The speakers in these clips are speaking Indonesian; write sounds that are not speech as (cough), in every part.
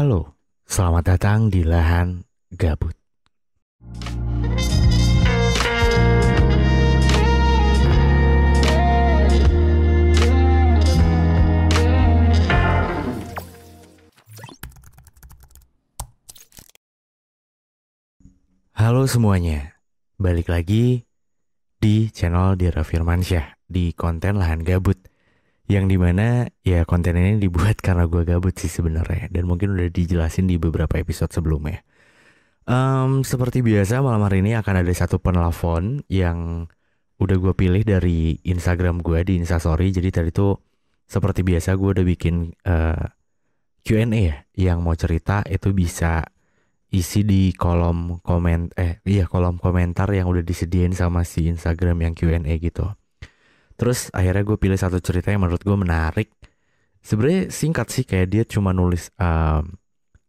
Halo, selamat datang di lahan gabut. Halo semuanya, balik lagi di channel Dira Firmansyah di konten lahan gabut yang di mana ya konten ini dibuat (laughs) karena gue gabut sih sebenarnya dan mungkin udah dijelasin di beberapa episode sebelumnya. Um, seperti biasa malam hari ini akan ada satu penelpon yang udah gue pilih dari Instagram gue di Instastory. Jadi tadi tuh seperti biasa gue udah bikin uh, Q&A ya yang mau cerita itu bisa isi di kolom komen eh iya kolom komentar yang udah disediain sama si Instagram yang Q&A gitu. Terus akhirnya gue pilih satu cerita yang menurut gue menarik. Sebenarnya singkat sih kayak dia cuma nulis um,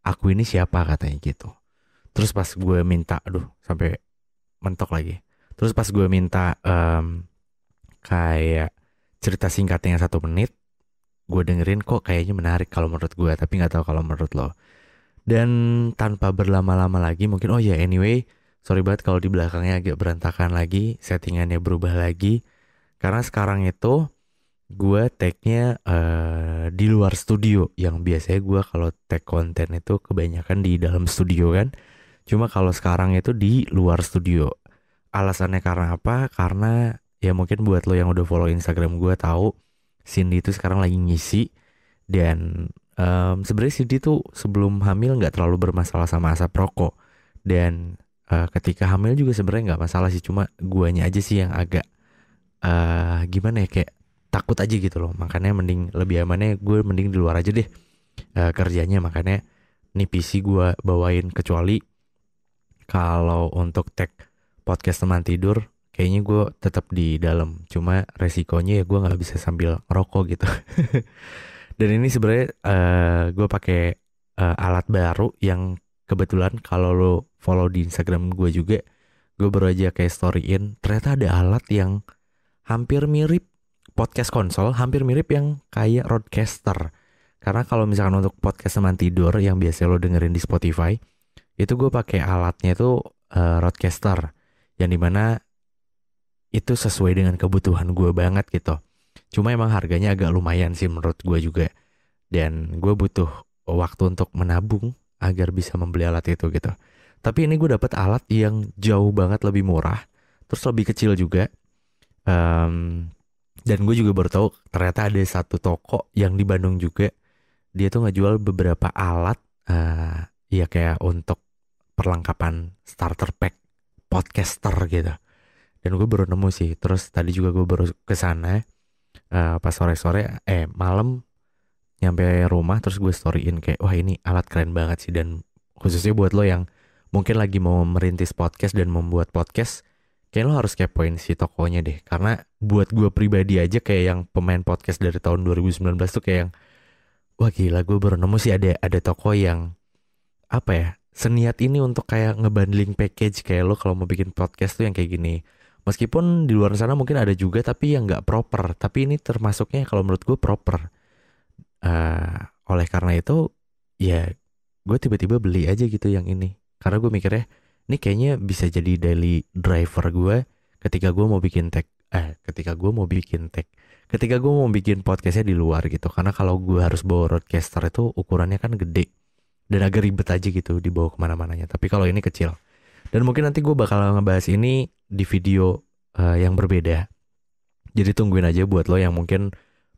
aku ini siapa katanya gitu. Terus pas gue minta, aduh sampai mentok lagi. Terus pas gue minta um, kayak cerita singkatnya yang satu menit, gue dengerin kok kayaknya menarik kalau menurut gue, tapi nggak tahu kalau menurut lo. Dan tanpa berlama-lama lagi mungkin oh ya yeah, anyway sorry banget kalau di belakangnya agak berantakan lagi, settingannya berubah lagi. Karena sekarang itu gue tagnya uh, di luar studio yang biasanya gue kalau tag konten itu kebanyakan di dalam studio kan. Cuma kalau sekarang itu di luar studio. Alasannya karena apa? Karena ya mungkin buat lo yang udah follow Instagram gue tahu Cindy itu sekarang lagi ngisi dan um, sebenarnya Cindy tuh sebelum hamil nggak terlalu bermasalah sama asap rokok dan uh, ketika hamil juga sebenarnya nggak masalah sih cuma guanya aja sih yang agak uh, gimana ya kayak takut aja gitu loh. Makanya mending lebih amannya gue mending di luar aja deh uh, kerjanya. Makanya nih PC gue bawain kecuali kalau untuk tag podcast teman tidur kayaknya gue tetap di dalam. Cuma resikonya ya gue nggak bisa sambil ngerokok gitu. (laughs) Dan ini sebenarnya uh, gue pakai uh, alat baru yang kebetulan kalau lo follow di Instagram gue juga gue baru aja kayak storyin ternyata ada alat yang hampir mirip podcast konsol hampir mirip yang kayak roadcaster karena kalau misalkan untuk podcast teman tidur yang biasa lo dengerin di Spotify itu gue pakai alatnya itu uh, roadcaster yang di mana itu sesuai dengan kebutuhan gue banget gitu. Cuma emang harganya agak lumayan sih menurut gue juga. Dan gue butuh waktu untuk menabung agar bisa membeli alat itu gitu. Tapi ini gue dapet alat yang jauh banget lebih murah, terus lebih kecil juga. Um, dan gue juga baru tahu ternyata ada satu toko yang di Bandung juga. Dia tuh ngejual beberapa alat uh, ya kayak untuk perlengkapan starter pack podcaster gitu. Dan gue baru nemu sih. Terus tadi juga gue baru ke sana uh, pas sore sore eh malam nyampe rumah terus gue storyin kayak wah ini alat keren banget sih. Dan khususnya buat lo yang mungkin lagi mau merintis podcast dan membuat podcast kayak lo harus kepoin si tokonya deh karena buat gue pribadi aja kayak yang pemain podcast dari tahun 2019 tuh kayak yang wah gila gue baru nemu sih ada ada toko yang apa ya seniat ini untuk kayak ngebundling package kayak lo kalau mau bikin podcast tuh yang kayak gini Meskipun di luar sana mungkin ada juga tapi yang nggak proper. Tapi ini termasuknya kalau menurut gue proper. Uh, oleh karena itu ya gue tiba-tiba beli aja gitu yang ini. Karena gue mikirnya ini kayaknya bisa jadi daily driver gue ketika gue mau bikin tag. Eh ketika gue mau bikin tag. Ketika gue mau bikin podcastnya di luar gitu. Karena kalau gue harus bawa roadcaster itu ukurannya kan gede. Dan agak ribet aja gitu dibawa ke mana-mananya. Tapi kalau ini kecil. Dan mungkin nanti gue bakal ngebahas ini di video uh, yang berbeda. Jadi tungguin aja buat lo yang mungkin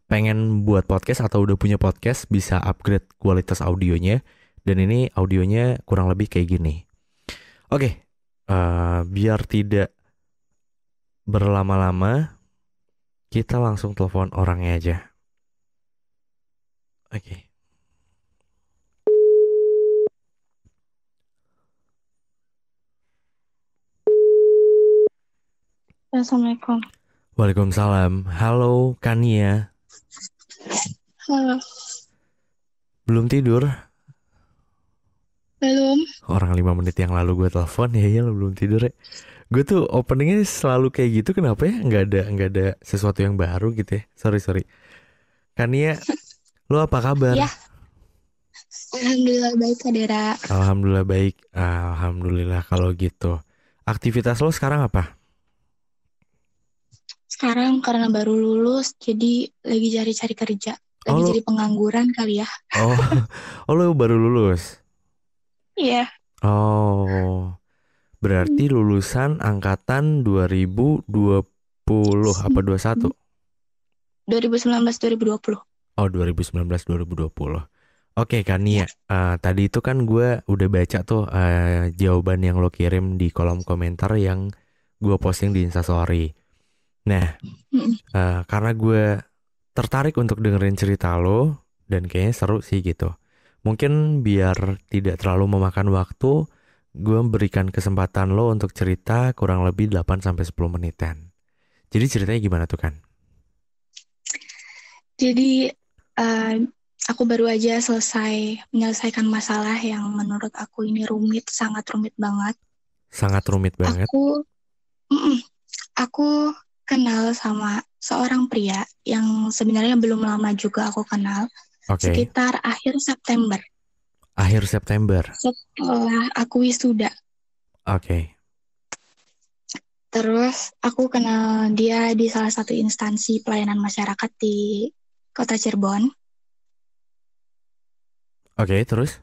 pengen buat podcast atau udah punya podcast bisa upgrade kualitas audionya. Dan ini audionya kurang lebih kayak gini. Oke, okay, uh, eh, biar tidak berlama-lama, kita langsung telepon orangnya aja. Oke. Okay. Assalamualaikum. Waalaikumsalam. Halo, Kania. Halo. Belum tidur? Belum. Orang lima menit yang lalu gue telepon ya ya lo belum tidur ya. Gue tuh openingnya selalu kayak gitu kenapa ya? Nggak ada nggak ada sesuatu yang baru gitu ya. Sorry sorry. Kania, lo apa kabar? Ya. Alhamdulillah baik Kak Dera. Alhamdulillah baik. Alhamdulillah kalau gitu. Aktivitas lo sekarang apa? Sekarang karena baru lulus, jadi lagi cari-cari kerja. Lagi Oh, jadi pengangguran kali ya. oh, (laughs) oh lo baru lulus. Iya. Oh, berarti lulusan angkatan 2020 apa 21? 2019-2020. Oh, 2019-2020. Oke, Kania. Eh, tadi itu kan gue udah baca tuh eh, jawaban yang lo kirim di kolom komentar yang gue posting di Instastory. Nah, eh, karena gue tertarik untuk dengerin cerita lo dan kayaknya seru sih gitu. Mungkin biar tidak terlalu memakan waktu, gue berikan kesempatan lo untuk cerita kurang lebih 8-10 menitan. Jadi ceritanya gimana tuh kan? Jadi eh, aku baru aja selesai menyelesaikan masalah yang menurut aku ini rumit, sangat rumit banget. Sangat rumit banget. Aku, mm-mm, aku kenal sama seorang pria yang sebenarnya belum lama juga aku kenal, Oke, sekitar akhir September. akhir September. Setelah aku wisuda. Oke, Terus aku kenal dia di salah satu instansi pelayanan masyarakat di Kota Cirebon. oke, terus?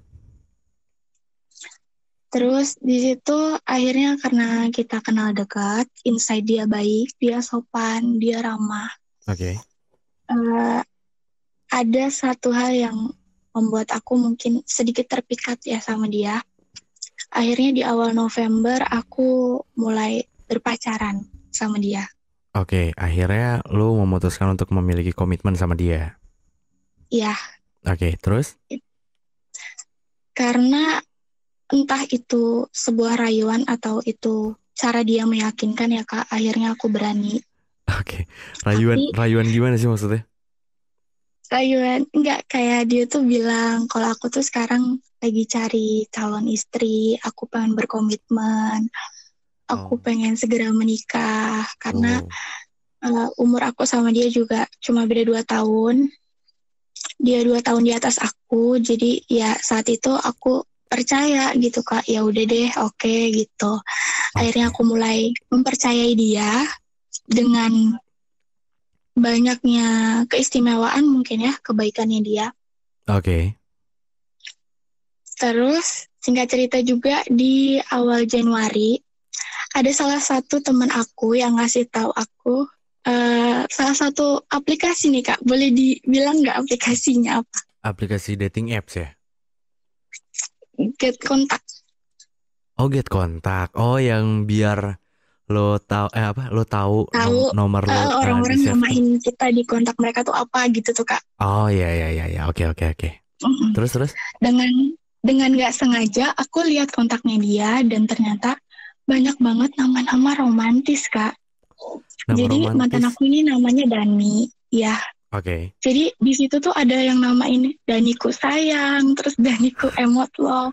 Terus di situ akhirnya karena kita kenal dekat, insight dia baik, dia sopan, dia ramah. Oke, Eh, ada satu hal yang membuat aku mungkin sedikit terpikat ya sama dia. Akhirnya di awal November aku mulai berpacaran sama dia. oke. Akhirnya lo memutuskan untuk memiliki komitmen sama dia. Ya, Oke, terus? karena entah itu sebuah rayuan atau itu cara dia meyakinkan ya Kak, akhirnya aku berani. Oke, rayuan, Tapi rayuan gimana sih maksudnya? Rayuan enggak kayak dia tuh bilang kalau aku tuh sekarang lagi cari calon istri, aku pengen berkomitmen, aku Oh, pengen segera menikah karena oh, eh, umur aku sama dia juga cuma beda dua tahun. Dia dua tahun di atas aku, jadi ya saat itu aku percaya gitu Kak. Ya udah deh, oke gitu. Akhirnya aku mulai mempercayai dia dengan banyaknya keistimewaan mungkin ya kebaikannya dia. oke. Terus singkat cerita juga di awal Januari ada salah satu teman aku yang ngasih tahu aku eh, salah satu aplikasi nih Kak. Boleh dibilang nggak aplikasinya apa? Aplikasi dating apps ya? Get kontak. Oh, Get Kontak. Oh, yang biar lo tahu eh apa? Lo tahu Tahu nomor lo eh, eh, orang-orang tuh. namain kita di kontak mereka tuh apa gitu tuh Kak. Oh, ya ya ya ya. Oke, oke, oke. Terus terus? Dengan dengan nggak sengaja aku lihat kontaknya dia dan ternyata banyak banget nama-nama romantis Kak. Nama Jadi mantan romantis. aku ini namanya Dani. Ya, Oke. jadi di situ tuh ada yang namain Daniku sayang, terus Daniku (laughs) emot love,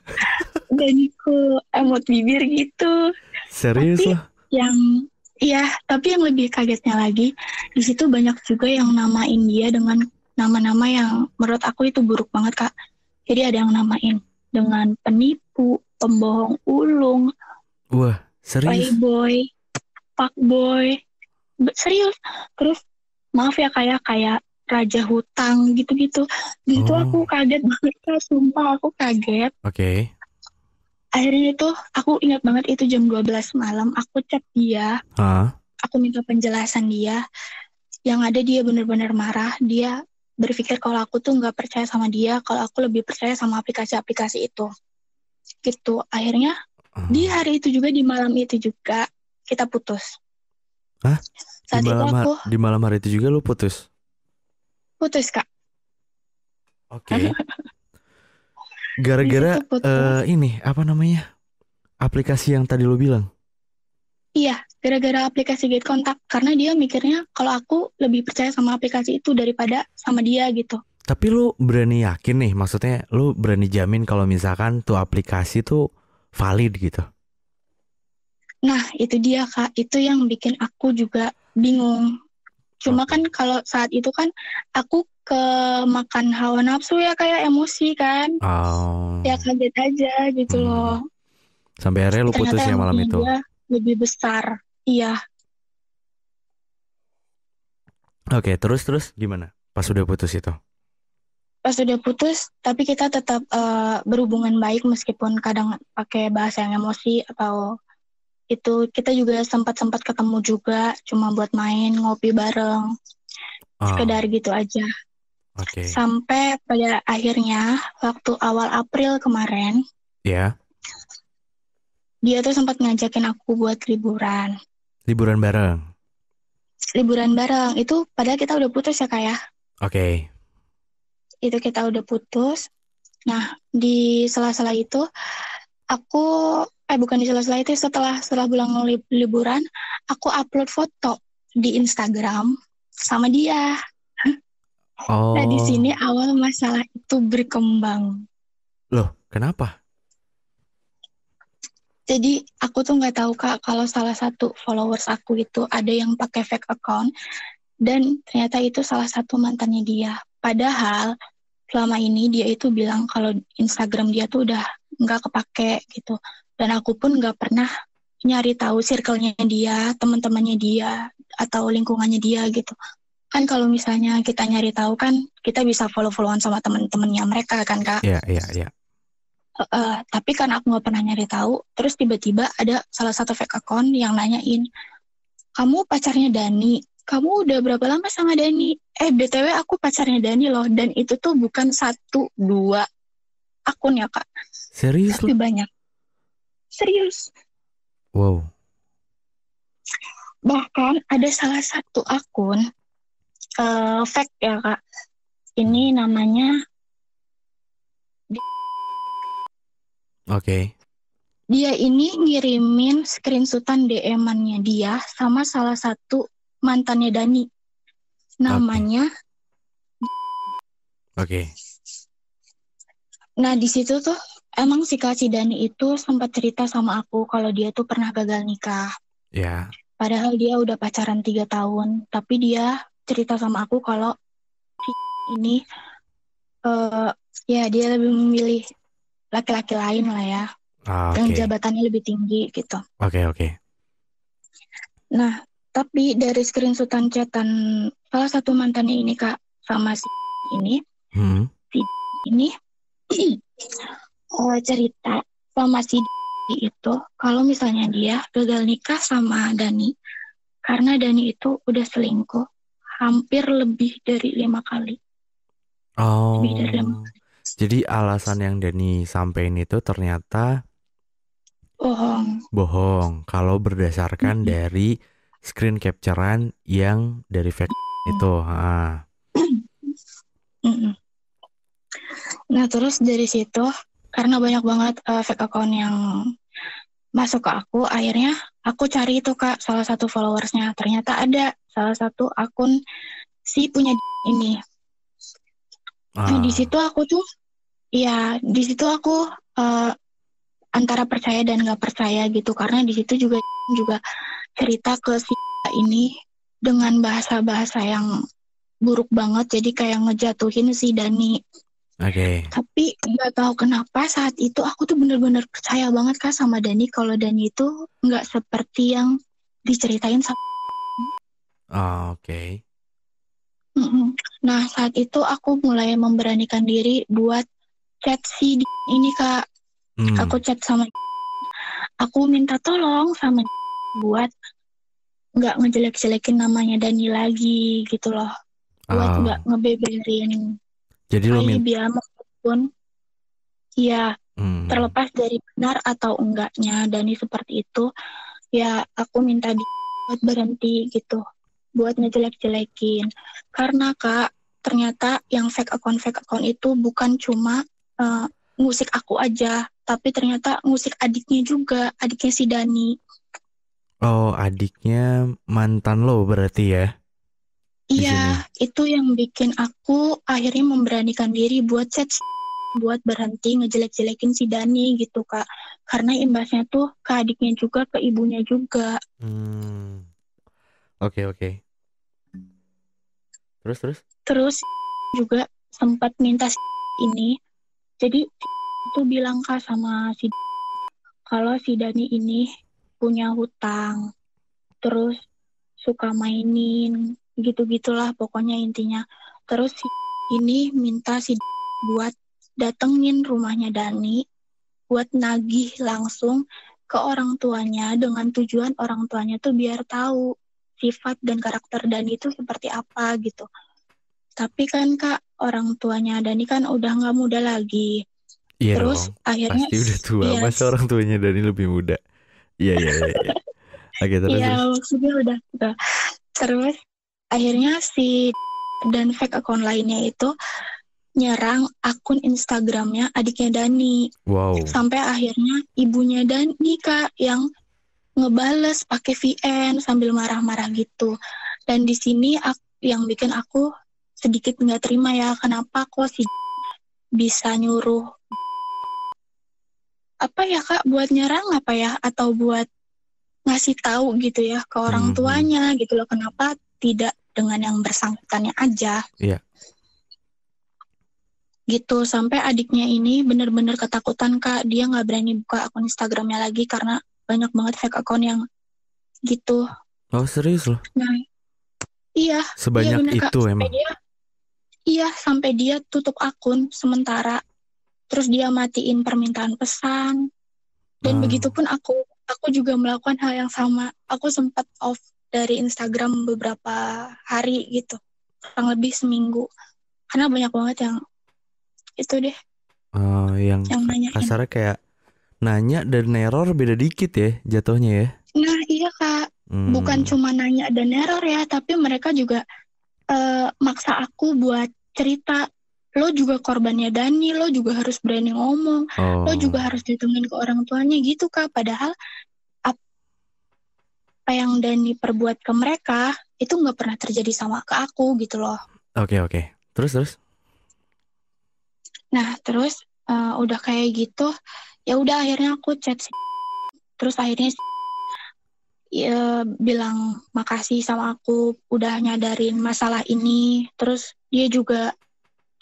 Daniku emot bibir gitu. Serius Tapi lo? Yang iya, tapi yang lebih kagetnya lagi, di situ banyak juga yang namain dia dengan nama-nama yang menurut aku itu buruk banget, Kak. Jadi ada yang namain dengan penipu, pembohong ulung, Wah, serius? playboy, fuckboy. Be- Serius. Terus maaf ya kayak kayak raja hutang gitu-gitu. Di situ aku Oh, kaget banget, Kak. Sumpah aku kaget. oke. Akhirnya itu aku ingat banget itu jam 12 malam aku chat dia, aku minta penjelasan dia. Yang ada dia benar-benar marah, dia berpikir kalau aku tuh nggak percaya sama dia, kalau aku lebih percaya sama aplikasi-aplikasi itu. Gitu. Akhirnya di Oh. hari itu juga di malam itu juga kita putus. Hah? Di Saat itu malam aku di malam hari itu juga lo putus? putus Kak. Oke. Di (laughs) Gara-gara eh ini apa namanya? Aplikasi yang tadi lo bilang. Iya, gara-gara aplikasi Get Contact karena dia mikirnya kalau aku lebih percaya sama aplikasi itu daripada sama dia gitu. Tapi lu berani yakin nih, maksudnya lu berani jamin kalau misalkan tuh aplikasi tuh valid gitu. Nah, itu dia Kak, itu yang bikin aku juga bingung. Cuma Oke. kan kalau saat itu kan aku ke makan hawa nafsu ya kayak emosi kan. Oh. Ya kaget aja gitu Hmm. loh. Sampai akhirnya lu putus ya malam itu. dia lebih besar. Iya. Oke, terus terus gimana? Pas udah putus itu. Pas udah putus, tapi kita tetap eh, berhubungan baik meskipun kadang pakai bahasa yang emosi atau itu kita juga sempat-sempat ketemu juga cuma buat main ngopi bareng. Oh, sekedar gitu aja. Oke. sampai pada akhirnya waktu awal April kemarin Ya, dia tuh sempat ngajakin aku buat liburan. Liburan bareng. liburan bareng. Itu padahal kita udah putus ya kayak Oke. itu kita udah putus. Nah di sela-sela itu aku eh bukan di sela-sela itu setelah setelah pulang li- liburan aku upload foto di Instagram sama dia Oh. nah di sini awal masalah itu berkembang Loh, kenapa? Jadi aku tuh nggak tahu kak kalau salah satu followers aku itu ada yang pakai fake account dan ternyata itu salah satu mantannya dia. Padahal selama ini dia itu bilang kalau Instagram dia tuh udah nggak kepake gitu. Dan aku pun nggak pernah nyari tahu circle-nya dia, teman-temannya dia atau lingkungannya dia gitu. Kan kalau misalnya kita nyari tahu kan kita bisa follow-followan sama teman-temannya mereka kan kak. Ya, ya, ya. Eh, tapi kan aku nggak pernah nyari tahu. Terus tiba-tiba ada salah satu fake account yang nanyain, kamu pacarnya Dani, kamu udah berapa lama sama Dani? Eh btw aku pacarnya Dani loh, dan itu tuh bukan satu dua akun ya kak, Serius tapi banyak. Serius. Wow. Bahkan ada salah satu akun eh, fake ya kak. Ini namanya Oke. dia ini ngirimin screenshotan DM-annya dia sama salah satu mantannya Dani. Namanya, Oke. nah di situ tuh emang si Kak si Dani itu sempat cerita sama aku kalau dia tuh pernah gagal nikah. Ya. Padahal dia udah pacaran tiga tahun, tapi dia cerita sama aku kalau si ini eh ya dia lebih memilih laki-laki lain lah ya, Ah, yang Oke. jabatannya lebih tinggi gitu. Oke, oke. Nah, tapi dari screenshotan chatan salah satu mantannya ini kak sama si ini Hmm. ini eh, cerita sama si itu kalau misalnya dia gagal nikah sama Dani karena Dani itu udah selingkuh hampir lebih dari lima kali. Oh. Lebih dari lima Jadi alasan yang Dani sampein itu ternyata Bohong. bohong kalau berdasarkan Mm-mm. dari screen capturean yang dari fake itu. Ah. Mm-mm. Nah terus dari situ karena banyak banget eh, fake account yang masuk ke aku, akhirnya aku cari itu kak salah satu followersnya. Ternyata ada salah satu akun si punya ini. Nah di Ah. situ aku tuh, ya di situ aku eh, antara percaya dan nggak percaya gitu karena di situ juga juga cerita ke si ini dengan bahasa-bahasa yang buruk banget jadi kayak ngejatuhin si Dani Oke. tapi nggak tahu kenapa saat itu aku tuh bener-bener percaya banget kak sama Dani kalau Dani itu nggak seperti yang diceritain sama Ah, Oke. Mm-mm. Nah saat itu aku mulai memberanikan diri buat chat si ini kak Hmm. aku chat sama aku minta tolong sama buat nggak ngejelek-jelekin namanya Dani lagi gitu loh buat Ah. nggak ngebeberin Jadi lu Hai min biar meskipun ya Hmm. terlepas dari benar atau enggaknya Dani seperti itu ya aku minta di buat berhenti gitu buat ngejelek-jelekin karena kak ternyata yang fake account fake account itu bukan cuma eh, ngusik aku aja tapi ternyata ngusik adiknya juga adiknya si Dani Oh, adiknya mantan lo berarti ya? Iya itu yang bikin aku akhirnya memberanikan diri buat chat buat berhenti ngejelek-jelekin si Dani gitu kak karena imbasnya tuh ke adiknya juga ke ibunya juga Hmm. Oke, oke. Terus terus? Terus juga sempat minta ini. Jadi itu bilang kak sama si kalau si Dani ini punya hutang. Terus suka mainin gitu-gitulah pokoknya intinya. Terus si ini minta si buat datengin rumahnya Dani buat nagih langsung ke orang tuanya dengan tujuan orang tuanya tuh biar tahu sifat dan karakter Dani itu seperti apa gitu. Tapi kan kak orang tuanya Dani kan udah nggak muda lagi. Iya Terus dong. akhirnya Pasti udah tua. iya, Masa orang tuanya Dani lebih muda? Iya iya iya. iya. (laughs) Oke terus Iya maksudnya udah, udah. Terus akhirnya si dan fake account lainnya itu nyerang akun Instagramnya adiknya Dani. Wow. Sampai akhirnya ibunya Dani kak yang ngebales pakai VN sambil marah-marah gitu. Dan di sini yang bikin aku sedikit nggak terima ya kenapa kok si bisa nyuruh apa ya kak buat nyerang apa ya atau buat ngasih tahu gitu ya ke orang Mhm. tuanya gitu loh kenapa tidak dengan yang bersangkutannya aja Iya. gitu sampai adiknya ini bener-bener ketakutan kak dia nggak berani buka akun Instagramnya lagi karena banyak banget fake account yang gitu Oh serius loh? nah iya Sebanyak bener, Kak. itu Sampai emang? dia iya sampai dia tutup akun sementara terus dia matiin permintaan pesan dan Oh. begitupun aku aku juga melakukan hal yang sama aku sempat off dari Instagram beberapa hari gitu. Kurang lebih seminggu. Karena banyak banget yang itu deh. Oh, yang yang nanyain kasarnya kayak nanya dan error beda dikit ya jatuhnya ya. nah iya kak. Hmm. bukan cuma nanya dan error ya tapi mereka juga eh, maksa aku buat cerita. Lo juga korbannya Dani lo juga harus berani ngomong. Oh. lo juga harus ditungguin ke orang tuanya gitu kak. Padahal apa yang Dani perbuat ke mereka itu nggak pernah terjadi sama ke aku gitu loh Oke oke. Terus terus? nah terus eh, udah kayak gitu ya udah akhirnya aku chat si terus akhirnya si ya, bilang makasih sama aku udah nyadarin masalah ini terus dia juga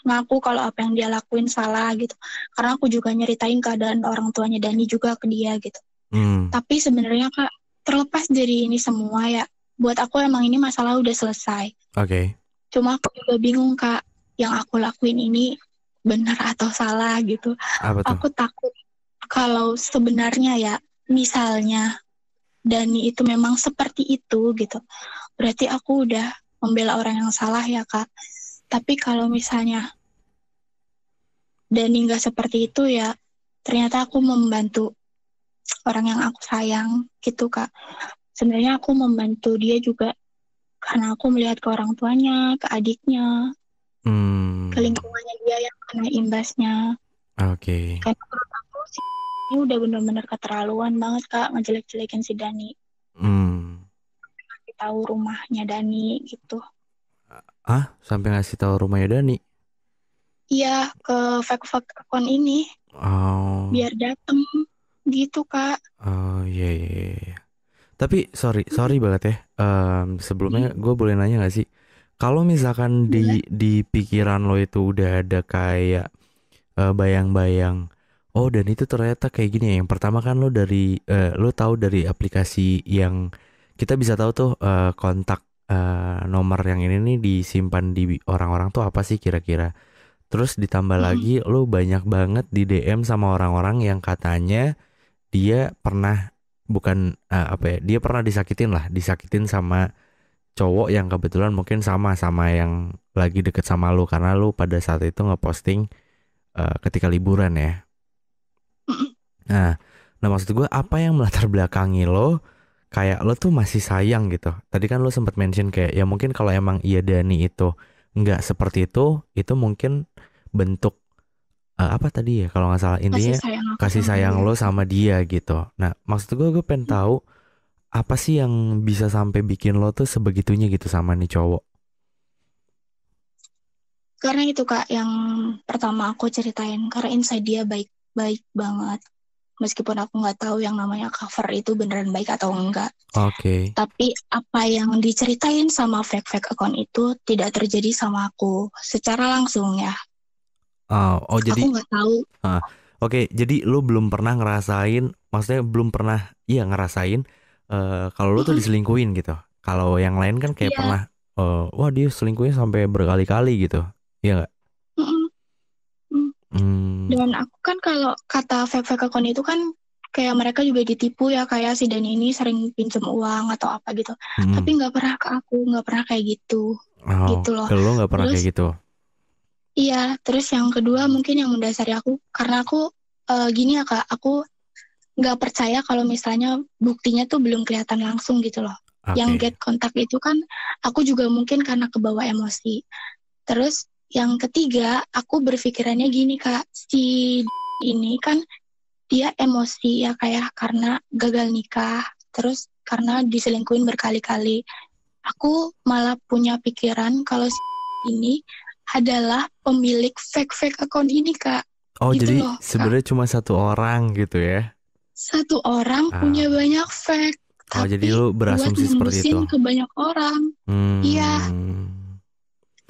ngaku kalau apa yang dia lakuin salah gitu karena aku juga nyeritain keadaan orang tuanya Dani juga ke dia gitu Hmm. Tapi sebenarnya kak terlepas dari ini semua ya, buat aku emang ini masalah udah selesai. Oke. Cuma aku juga bingung kak, yang aku lakuin ini benar atau salah gitu. Apa tuh? Aku takut kalau sebenarnya ya, misalnya Dani itu memang seperti itu gitu, berarti aku udah membela orang yang salah ya kak. Tapi kalau misalnya Dani nggak seperti itu ya, ternyata aku membantu orang yang aku sayang gitu kak. Sebenarnya aku membantu dia juga karena aku melihat ke orang tuanya, ke adiknya, Hmm. ke lingkungannya dia yang kena imbasnya. Oke. Karena menurut aku si ini udah bener-bener keterlaluan banget kak ngejelek-jelekin si Dani. Hmm. Ngasih tahu rumahnya Dani gitu. Ah, sampai ngasih tahu rumahnya Dani. Iya ke fake-fake akun ini Oh. biar dateng gitu kak. Oh iya iya iya. iya. Tapi sorry sorry banget ya. Em, sebelumnya gue boleh nanya gak sih? Kalau misalkan di di pikiran lo itu udah ada kayak eh, bayang-bayang, oh dan itu ternyata kayak gini ya. Yang pertama kan lo dari eh, lo tahu dari aplikasi yang kita bisa tahu tuh eh, kontak eh, nomor yang ini nih disimpan di orang-orang tuh apa sih kira-kira? Terus ditambah Mm-mm. lagi lo banyak banget di DM sama orang-orang yang katanya dia pernah bukan eh, apa ya dia pernah disakitin lah disakitin sama cowok yang kebetulan mungkin sama sama yang lagi deket sama lu. Karena lu pada saat itu ngeposting eh, ketika liburan ya. (clears throat) Nah nah maksud gue apa yang melatar belakangi lo kayak lo tuh masih sayang gitu? Tadi kan lo sempat mention kayak ya mungkin kalau emang iya Dani itu nggak seperti itu itu mungkin bentuk eh, apa tadi ya kalau nggak salah intinya Kasih sayang kasih sayang lo sama dia gitu. Nah, maksud gue gue pengen tahu apa sih yang bisa sampai bikin lo tuh sebegitunya gitu sama nih cowok. Karena itu kak yang pertama aku ceritain karena inside dia baik baik banget. meskipun aku nggak tahu yang namanya cover itu beneran baik atau enggak. Oke. Tapi apa yang diceritain sama fake-fake account itu tidak terjadi sama aku secara langsung ya. Oh, oh jadi Aku nggak tahu. Oke, jadi lu belum pernah ngerasain, maksudnya belum pernah, iya ngerasain eh kalau lu tuh Mm-mm. diselingkuhin gitu. Kalau yang lain kan kayak Iya. pernah, eh wah dia selingkuhin sampai berkali-kali gitu, iya nggak? Mm-mm. Hmm, Dan aku kan kalau kata fake-fake account itu kan kayak mereka juga ditipu ya kayak si Dani ini sering pinjam uang atau apa gitu. mm-mm. Tapi nggak pernah ke aku, nggak pernah kayak gitu. Oh, gitu loh. ke lu nggak pernah Terus- kayak gitu. Iya, terus yang kedua mungkin yang mendasari aku karena aku eh, gini ya kak, aku nggak percaya kalau misalnya buktinya tuh belum kelihatan langsung gitu loh. Oke. Yang get kontak itu kan aku juga mungkin karena kebawa emosi. Terus yang ketiga, aku berpikirannya gini kak, si ini kan dia emosi ya kayak karena gagal nikah, terus karena diselingkuhin berkali-kali. Aku malah punya pikiran kalau si ini adalah pemilik fake-fake account ini kak. Oh, gitu jadi loh, Kak. sebenarnya cuma satu orang gitu ya? Satu orang Ah. punya banyak fake, Oh, tapi jadi lu buat berasumsi seperti itu? ke banyak orang. Hmm. Iya.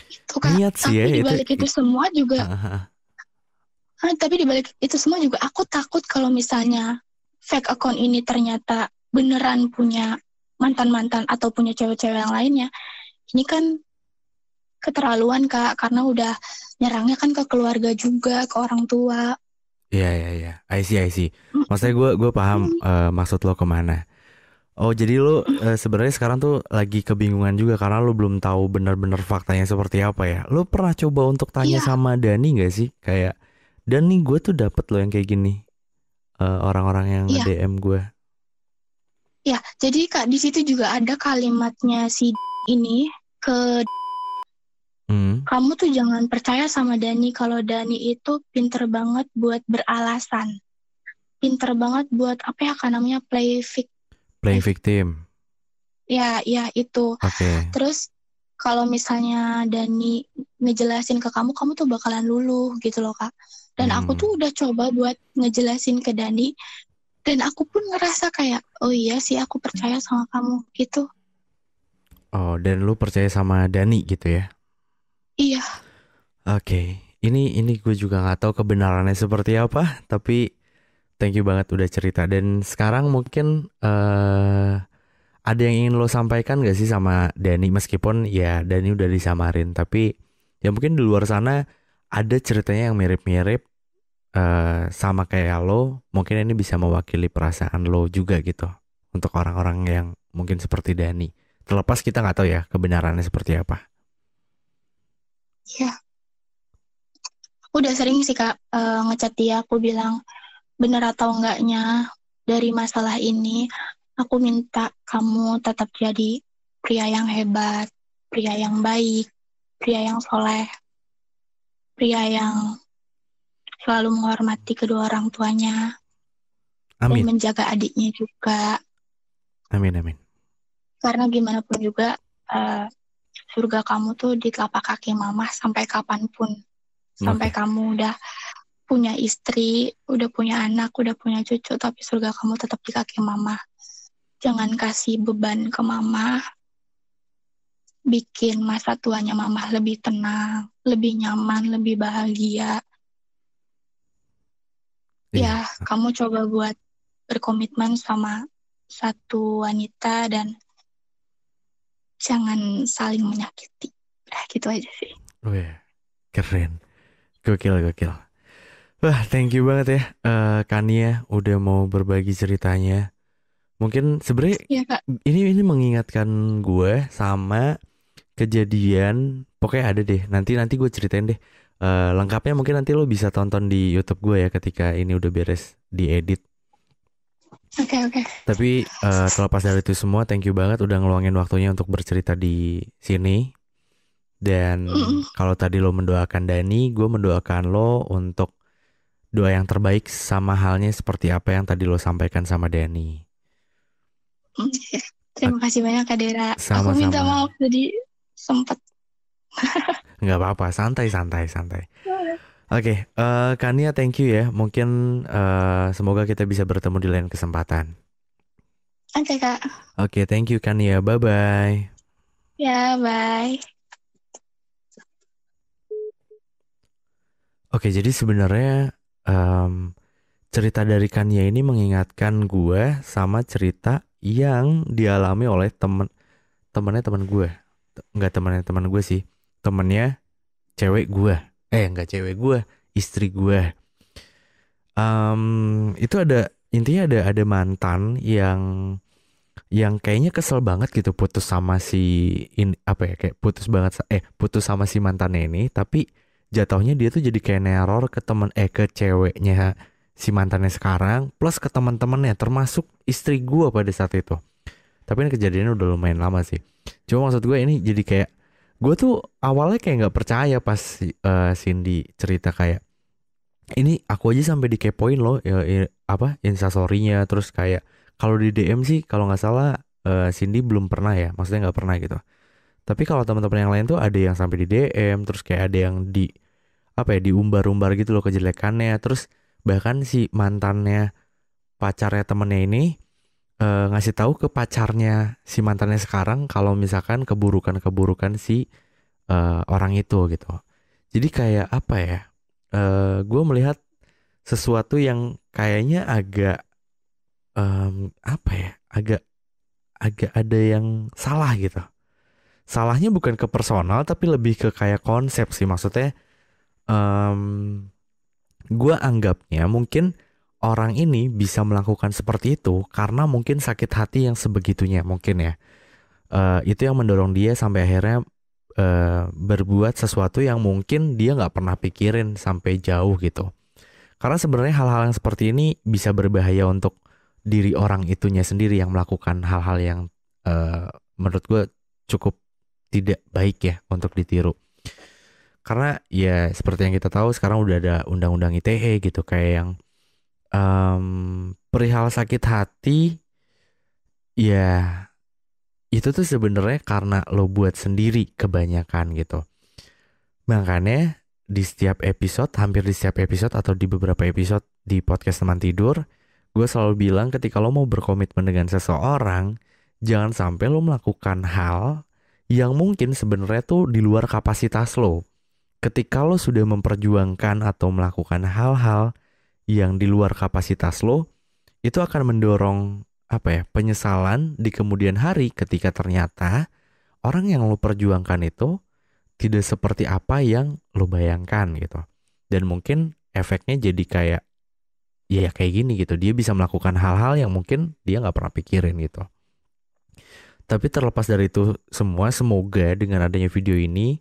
Itu kak. Niat sih tapi ya, di itu- itu semua juga Ah, ah, ah. Ah, tapi di balik itu semua juga aku takut kalau misalnya fake account ini ternyata beneran punya mantan-mantan atau punya cewek-cewek yang lainnya. Ini kan keterlaluan Kak karena udah nyerangnya kan ke keluarga juga, ke orang tua. Iya iya iya, I see I see. Maksudnya gue gue paham eh, maksud lo ke mana. Oh jadi lo eh, sebenarnya sekarang tuh lagi kebingungan juga karena lo belum tahu benar-benar faktanya seperti apa ya. Lo pernah coba untuk tanya Iya. sama Dani gak sih? Kayak Dani gue tuh dapet lo yang kayak gini. Eh, orang-orang yang Iya. DM gue. Ya, jadi Kak di situ juga ada kalimatnya si ini ke Hmm. kamu tuh jangan percaya sama Dani kalau Dani itu pinter banget buat beralasan. Pinter banget buat apa ya kan namanya play fic Playing victim. Ya, ya itu. Oke. Terus kalau misalnya Dani ngejelasin ke kamu, kamu tuh bakalan luluh gitu loh kak. Dan aku Hmm. tuh udah coba buat ngejelasin ke Dani, dan aku pun ngerasa kayak, oh iya sih aku percaya sama kamu gitu. Oh dan lu percaya sama Dani gitu ya? Iya, Oke, ini ini gue juga nggak tahu kebenarannya seperti apa, tapi thank you banget udah cerita. Dan sekarang mungkin eh ada yang ingin lo sampaikan gak sih sama Dani meskipun ya Dani udah disamarin, tapi ya mungkin di luar sana ada ceritanya yang mirip-mirip eh sama kayak lo, mungkin ini bisa mewakili perasaan lo juga gitu untuk orang-orang yang mungkin seperti Dani. Terlepas kita nggak tahu ya kebenarannya seperti apa. Iya. Aku udah sering sih kak eh, ngechat dia, aku bilang bener atau enggaknya dari masalah ini, aku minta kamu tetap jadi pria yang hebat, pria yang baik, pria yang soleh, pria yang selalu menghormati kedua orang tuanya dan Amin, menjaga adiknya juga. amin, amin. Karena gimana pun juga eh, surga kamu tuh di telapak kaki mama sampai kapan pun, sampai Oke. kamu udah punya istri, udah punya anak, udah punya cucu, tapi surga kamu tetap di kaki mama. Jangan kasih beban ke mama, bikin masa tuanya mama lebih tenang, lebih nyaman, lebih bahagia. Iya. Ya, kamu coba buat berkomitmen sama satu wanita dan jangan saling menyakiti. Udah gitu aja sih. Wih, keren. Gokil, gokil. Wah, thank you banget ya eh Kania udah mau berbagi ceritanya. Mungkin sebenarnya Iya kak. ini ini mengingatkan gue sama kejadian pokoknya ada deh. Nanti nanti gue ceritain deh. Eh lengkapnya mungkin nanti lo bisa tonton di YouTube gue ya ketika ini udah beres diedit. Oke oke. Tapi eh, terlepas dari itu semua, thank you banget udah ngeluangin waktunya untuk bercerita di sini. Dan Mm-mm. kalau tadi lo mendoakan Dani, gue mendoakan lo untuk doa yang terbaik sama halnya seperti apa yang tadi lo sampaikan sama Dani. Mm, iya. Terima kasih banyak Kak Dera. Aku minta maaf tadi sempat. (laughs) Nggak apa-apa, santai, santai, santai. Oke, eh, Kania thank you ya. Mungkin eh, semoga kita bisa bertemu di lain kesempatan. Oke kak. Oke, thank you Kania. Bye bye. Ya bye. Oke, jadi sebenarnya em, cerita dari Kania ini mengingatkan gue sama cerita yang dialami oleh temen temennya teman gue. Nggak temennya teman gue sih, temennya cewek gue. Eh, nggak cewek gue, istri gue. Em, itu ada intinya ada ada mantan yang yang kayaknya kesel banget gitu putus sama si in apa ya kayak putus banget eh putus sama si mantannya ini tapi jatuhnya dia tuh jadi kayak neror ke temen eh ke ceweknya si mantannya sekarang plus ke teman-temannya termasuk istri gua pada saat itu tapi ini kejadiannya udah lumayan lama sih cuma maksud gue ini jadi kayak gue tuh awalnya kayak nggak percaya pas eh, Cindy cerita kayak ini aku aja sampai dikepoin loh ya, ya, apa instastorynya terus kayak kalau di DM sih kalau nggak salah eh, Cindy belum pernah ya maksudnya nggak pernah gitu. Tapi kalau teman-teman yang lain tuh ada yang sampai di DM terus kayak ada yang di apa ya diumbar-umbar gitu loh kejelekannya. Terus bahkan si mantannya pacarnya temennya ini eh, ngasih tahu ke pacarnya si mantannya sekarang kalau misalkan keburukan-keburukan si eh, orang itu gitu. Jadi kayak apa ya eh gue melihat sesuatu yang kayaknya agak em, apa ya agak agak ada yang salah gitu. Salahnya bukan ke personal tapi lebih ke kayak konsep sih. Maksudnya em gue anggapnya mungkin orang ini bisa melakukan seperti itu karena mungkin sakit hati yang sebegitunya mungkin ya Eh, itu yang mendorong dia sampai akhirnya eh, berbuat sesuatu yang mungkin dia nggak pernah pikirin sampai jauh gitu karena sebenarnya hal-hal yang seperti ini bisa berbahaya untuk diri orang itunya sendiri yang melakukan hal-hal yang eh, menurut gue cukup tidak baik ya untuk ditiru. Karena ya seperti yang kita tahu sekarang udah ada undang-undang ITE gitu kayak yang em, perihal sakit hati ya itu tuh sebenarnya karena lo buat sendiri kebanyakan gitu. Makanya di setiap episode, hampir di setiap episode atau di beberapa episode di podcast teman tidur, gue selalu bilang ketika lo mau berkomitmen dengan seseorang, jangan sampai lo melakukan hal yang mungkin sebenarnya tuh di luar kapasitas lo. Ketika lo sudah memperjuangkan atau melakukan hal-hal yang di luar kapasitas lo, itu akan mendorong apa ya penyesalan di kemudian hari ketika ternyata orang yang lo perjuangkan itu tidak seperti apa yang lo bayangkan gitu. Dan mungkin efeknya jadi kayak ya, ya kayak gini gitu. Dia bisa melakukan hal-hal yang mungkin dia nggak pernah pikirin gitu. Tapi terlepas dari itu semua, semoga dengan adanya video ini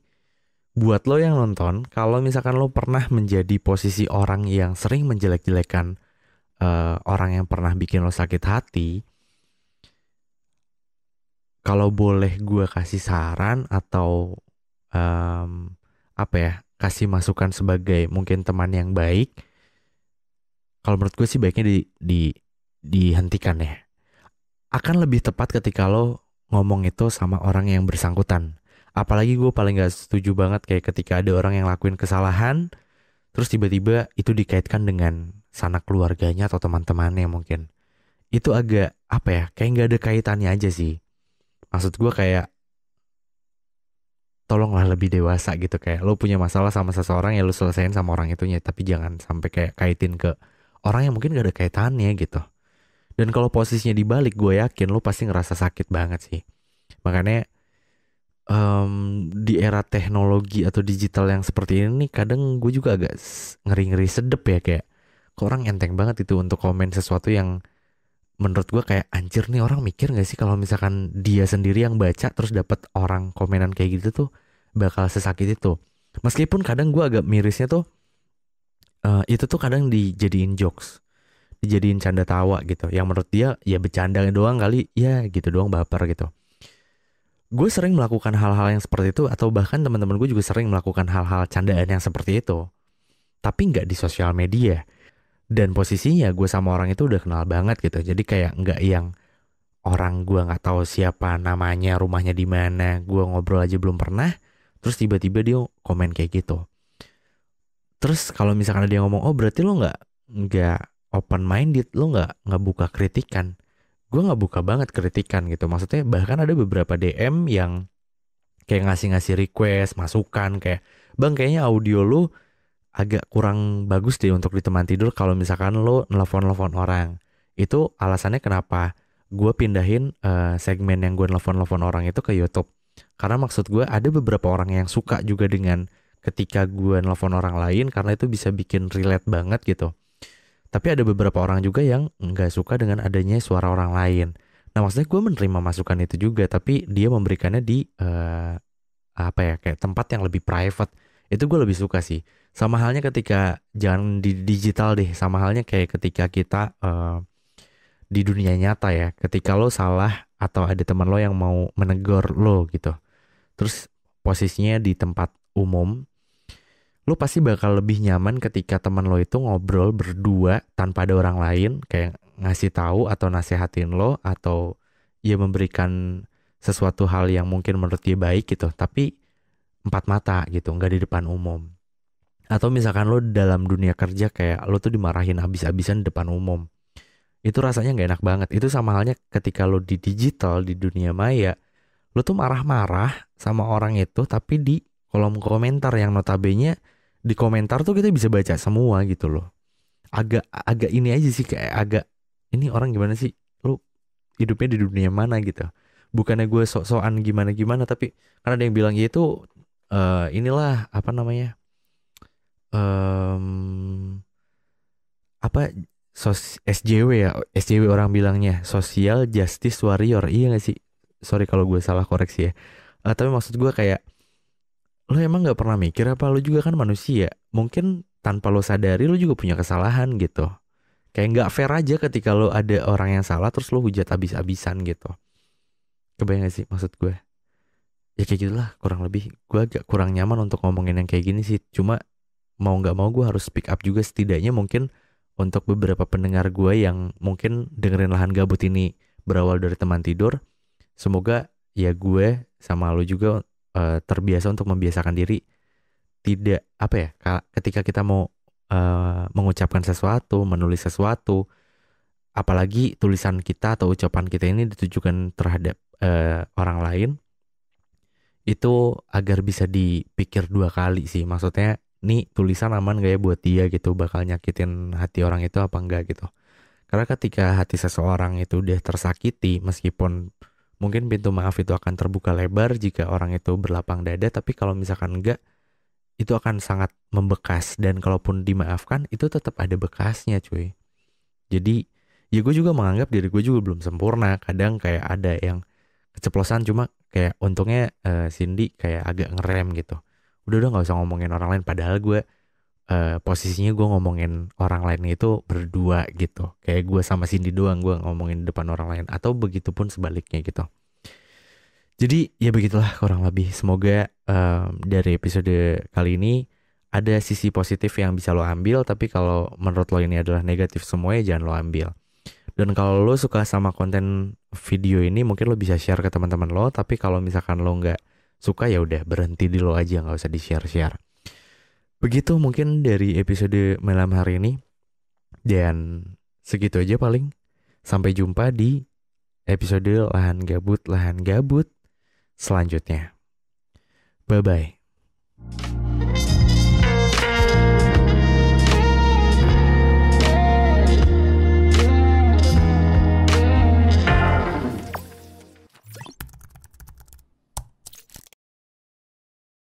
buat lo yang nonton, kalau misalkan lo pernah menjadi posisi orang yang sering menjelek-jelekan eh, orang yang pernah bikin lo sakit hati, kalau boleh gue kasih saran atau em, apa ya kasih masukan sebagai mungkin teman yang baik kalau menurut gue sih baiknya di, di dihentikan ya. Akan lebih tepat ketika lo ngomong itu sama orang yang bersangkutan apalagi gue paling gak setuju banget kayak ketika ada orang yang lakuin kesalahan terus tiba-tiba itu dikaitkan dengan sanak keluarganya atau teman-temannya mungkin. Itu agak apa ya kayak nggak ada kaitannya aja sih. Maksud gue kayak tolonglah lebih dewasa gitu. Kayak lo punya masalah sama seseorang ya lo selesain sama orang itunya. Tapi jangan sampai kayak kaitin ke orang yang mungkin gak ada kaitannya gitu. Dan kalau posisinya dibalik gue yakin lo pasti ngerasa sakit banget sih. Makanya em, di era teknologi atau digital yang seperti ini kadang gue juga agak ngeri-ngeri sedep ya kayak kok orang enteng banget itu untuk komen sesuatu yang menurut gue kayak anjir nih orang mikir gak sih kalau misalkan dia sendiri yang baca terus dapat orang komenan kayak gitu tuh bakal sesakit itu meskipun kadang gue agak mirisnya tuh eh, itu tuh kadang dijadiin jokes dijadiin canda tawa gitu. Yang menurut dia ya bercanda doang kali ya gitu doang baper gitu gue sering melakukan hal-hal yang seperti itu atau bahkan teman-teman gue juga sering melakukan hal-hal candaan yang seperti itu. Tapi nggak di sosial media. Dan posisinya gue sama orang itu udah kenal banget gitu. Jadi kayak nggak yang orang gue nggak tahu siapa namanya rumahnya di mana gue ngobrol aja belum pernah. Terus tiba-tiba dia komen kayak gitu. Terus kalau misalkan yang ngomong oh berarti lo nggak nggak open minded lo nggak nggak buka kritikan gue nggak buka banget kritikan gitu. Maksudnya bahkan ada beberapa DM yang kayak ngasih-ngasih request masukan kayak bang kayaknya audio lo agak kurang bagus deh untuk di teman tidur kalau misalkan lo nelfon-nelfon orang. Itu alasannya kenapa gue pindahin uh, segmen yang gue nelfon-nelfon orang itu ke YouTube. Karena maksud gue ada beberapa orang yang suka juga dengan ketika gue nelfon orang lain karena itu bisa bikin relate banget gitu. Tapi ada beberapa orang juga yang nggak suka dengan adanya suara orang lain. Nah maksudnya gue menerima masukan itu juga, tapi dia memberikannya di uh, apa ya kayak tempat yang lebih private. Itu gue lebih suka sih. Sama halnya ketika jangan di digital deh, sama halnya kayak ketika kita uh, di dunia nyata ya. Ketika lo salah atau ada teman lo yang mau menegur lo gitu. Terus posisinya di tempat umum lu pasti bakal lebih nyaman ketika teman lo itu ngobrol berdua tanpa ada orang lain kayak ngasih tahu atau nasehatin lo atau ya memberikan sesuatu hal yang mungkin menurut dia baik gitu tapi empat mata gitu nggak di depan umum. Atau misalkan lo dalam dunia kerja kayak lo tuh dimarahin habis-habisan di depan umum. Itu rasanya nggak enak banget. Itu sama halnya ketika lo di digital di dunia maya lo tuh marah-marah sama orang itu tapi di kolom komentar yang notabene di komentar tuh kita bisa baca semua gitu loh. Agak agak ini aja sih kayak agak ini orang gimana sih? Lu hidupnya di dunia mana? gitu. Bukannya gue sok-sokan gimana gimana tapi karena ada yang bilang ya itu uh, inilah apa namanya um, apa sos SJW ya SJW orang bilangnya social justice warrior. Iya gak sih? Sorry kalau gue salah koreksi ya. Uh, tapi maksud gue kayak lo emang nggak pernah mikir apa? Lo juga kan manusia. Mungkin tanpa lo sadari lo juga punya kesalahan gitu. Kayak nggak fair aja ketika lo ada orang yang salah terus lo hujat abis-abisan gitu. Kebayang gak sih maksud gue? Ya kayak gitulah kurang lebih. Gue agak kurang nyaman untuk ngomongin yang kayak gini sih. Cuma mau nggak mau gue harus speak up juga setidaknya mungkin untuk beberapa pendengar gue yang mungkin dengerin lahan gabut ini berawal dari teman tidur. Semoga ya gue sama lo juga uh, terbiasa untuk membiasakan diri tidak apa ya ketika kita mau uh, mengucapkan sesuatu menulis sesuatu apalagi tulisan kita atau ucapan kita ini ditujukan terhadap uh, orang lain itu agar bisa dipikir dua kali sih. Maksudnya nih tulisan aman gak ya buat dia? gitu bakal nyakitin hati orang itu apa enggak gitu. Karena ketika hati seseorang itu udah tersakiti meskipun mungkin pintu maaf itu akan terbuka lebar jika orang itu berlapang dada tapi kalau misalkan enggak itu akan sangat membekas. Dan kalaupun dimaafkan itu tetap ada bekasnya cuy. Jadi ya gue juga menganggap diri gue juga belum sempurna. Kadang kayak ada yang keceplosan cuma kayak untungnya uh, Cindy kayak agak ngerem gitu. Udah udah nggak usah ngomongin orang lain. Padahal gue uh, posisinya gue ngomongin orang lain itu berdua gitu. Kayak gue sama Cindy doang gue ngomongin depan orang lain atau begitupun sebaliknya gitu. Jadi ya begitulah kurang lebih. Semoga um, dari episode kali ini ada sisi positif yang bisa lo ambil tapi kalau menurut lo ini adalah negatif semua ya jangan lo ambil. Dan kalau lo suka sama konten video ini mungkin lo bisa share ke teman-teman lo tapi kalau misalkan lo nggak suka ya udah berhenti di lo aja nggak usah di share share Begitu mungkin dari episode malam hari ini. Dan segitu aja paling. Sampai jumpa di episode Lahan Gabut, Lahan Gabut selanjutnya. Bye-bye.